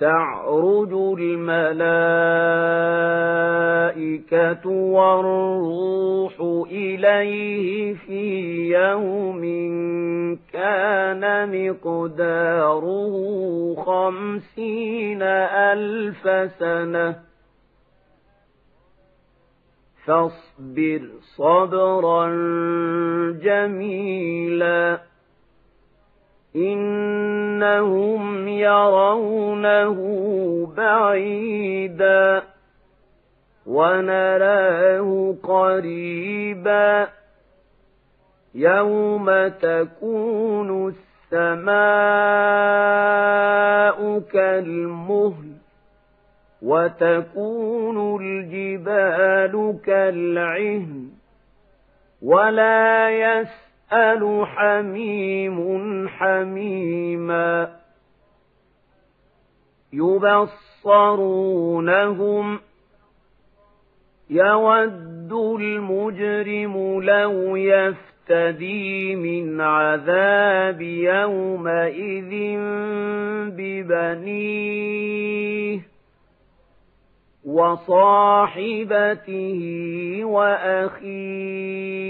تعرج الملائكة والروح إليه في يوم كان مقداره خمسين ألف سنة. فاصبر صبرا جميلا. إنهم يرونه بعيدا ونراه قريبا يوم تكون السماء كالمهل وتكون الجبال كالعهن ولا يسأل حميم حميما يبصرونهم يود المجرم لو يفتدي من عذاب يومئذ ببنيه وصاحبته وأخيه.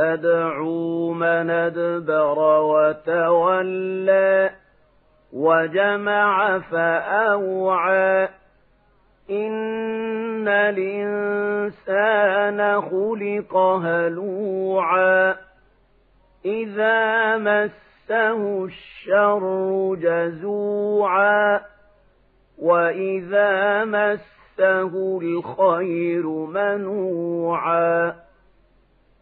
تدعو من أدبر وتولى وجمع فأوعى. إن الإنسان خلق هلوعا. إذا مسه الشر جزوعا. وإذا مسه الخير منوعا.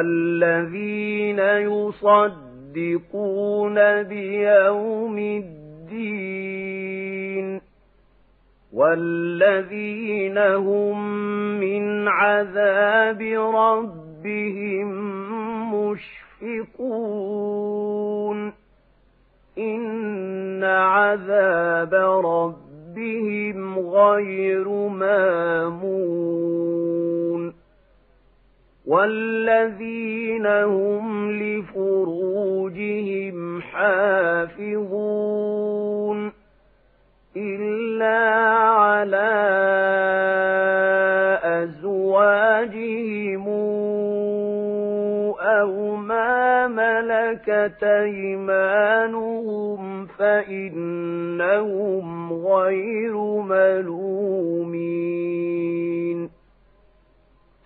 والذين يصدقون بيوم الدين والذين هم من عذاب ربهم مشفقون إن عذاب ربهم غير مامون والذين هم لفروجهم حافظون إلا على أزواجهم أو ما ملكت أيمانهم فإنهم غير ملومين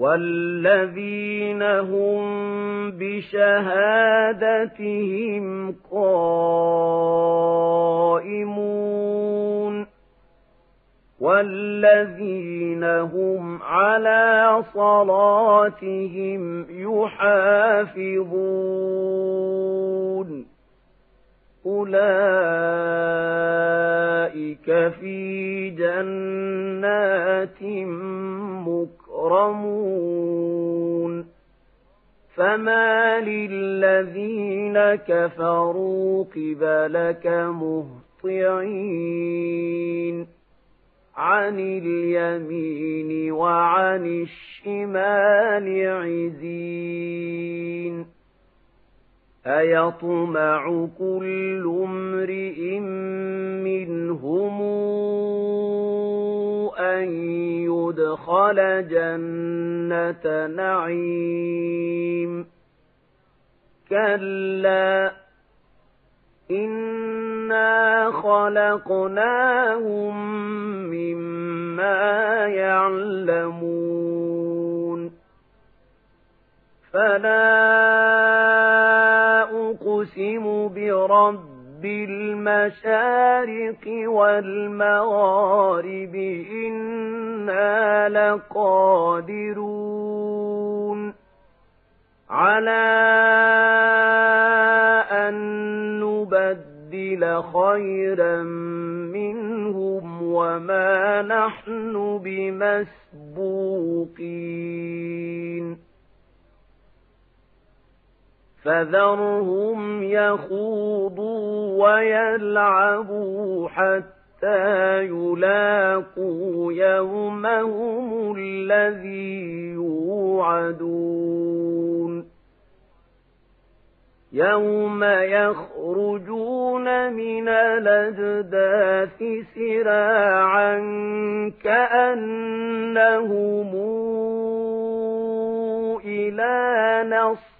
والذين هم بشهادتهم قائمون والذين هم على صلاتهم يحافظون أولئك في جنات مكرمون فما للذين كفروا قبلك مهطعين. عن اليمين وعن الشمال عزين. أيطمع كل امرئ منهم أن يدخل جنة نعيم. كلا إنا خلقناهم مما يعلمون. فلا أقسم برب بالمشارق والمغارب إنا لقادرون على أن نبدل خيرا منهم وما نحن بمسبوقين فذرهم يخوضوا ويلعبوا حتى يلاقوا يومهم الذي يوعدون. يوم يخرجون من الأجداث سراعا كأنهم إلى نصب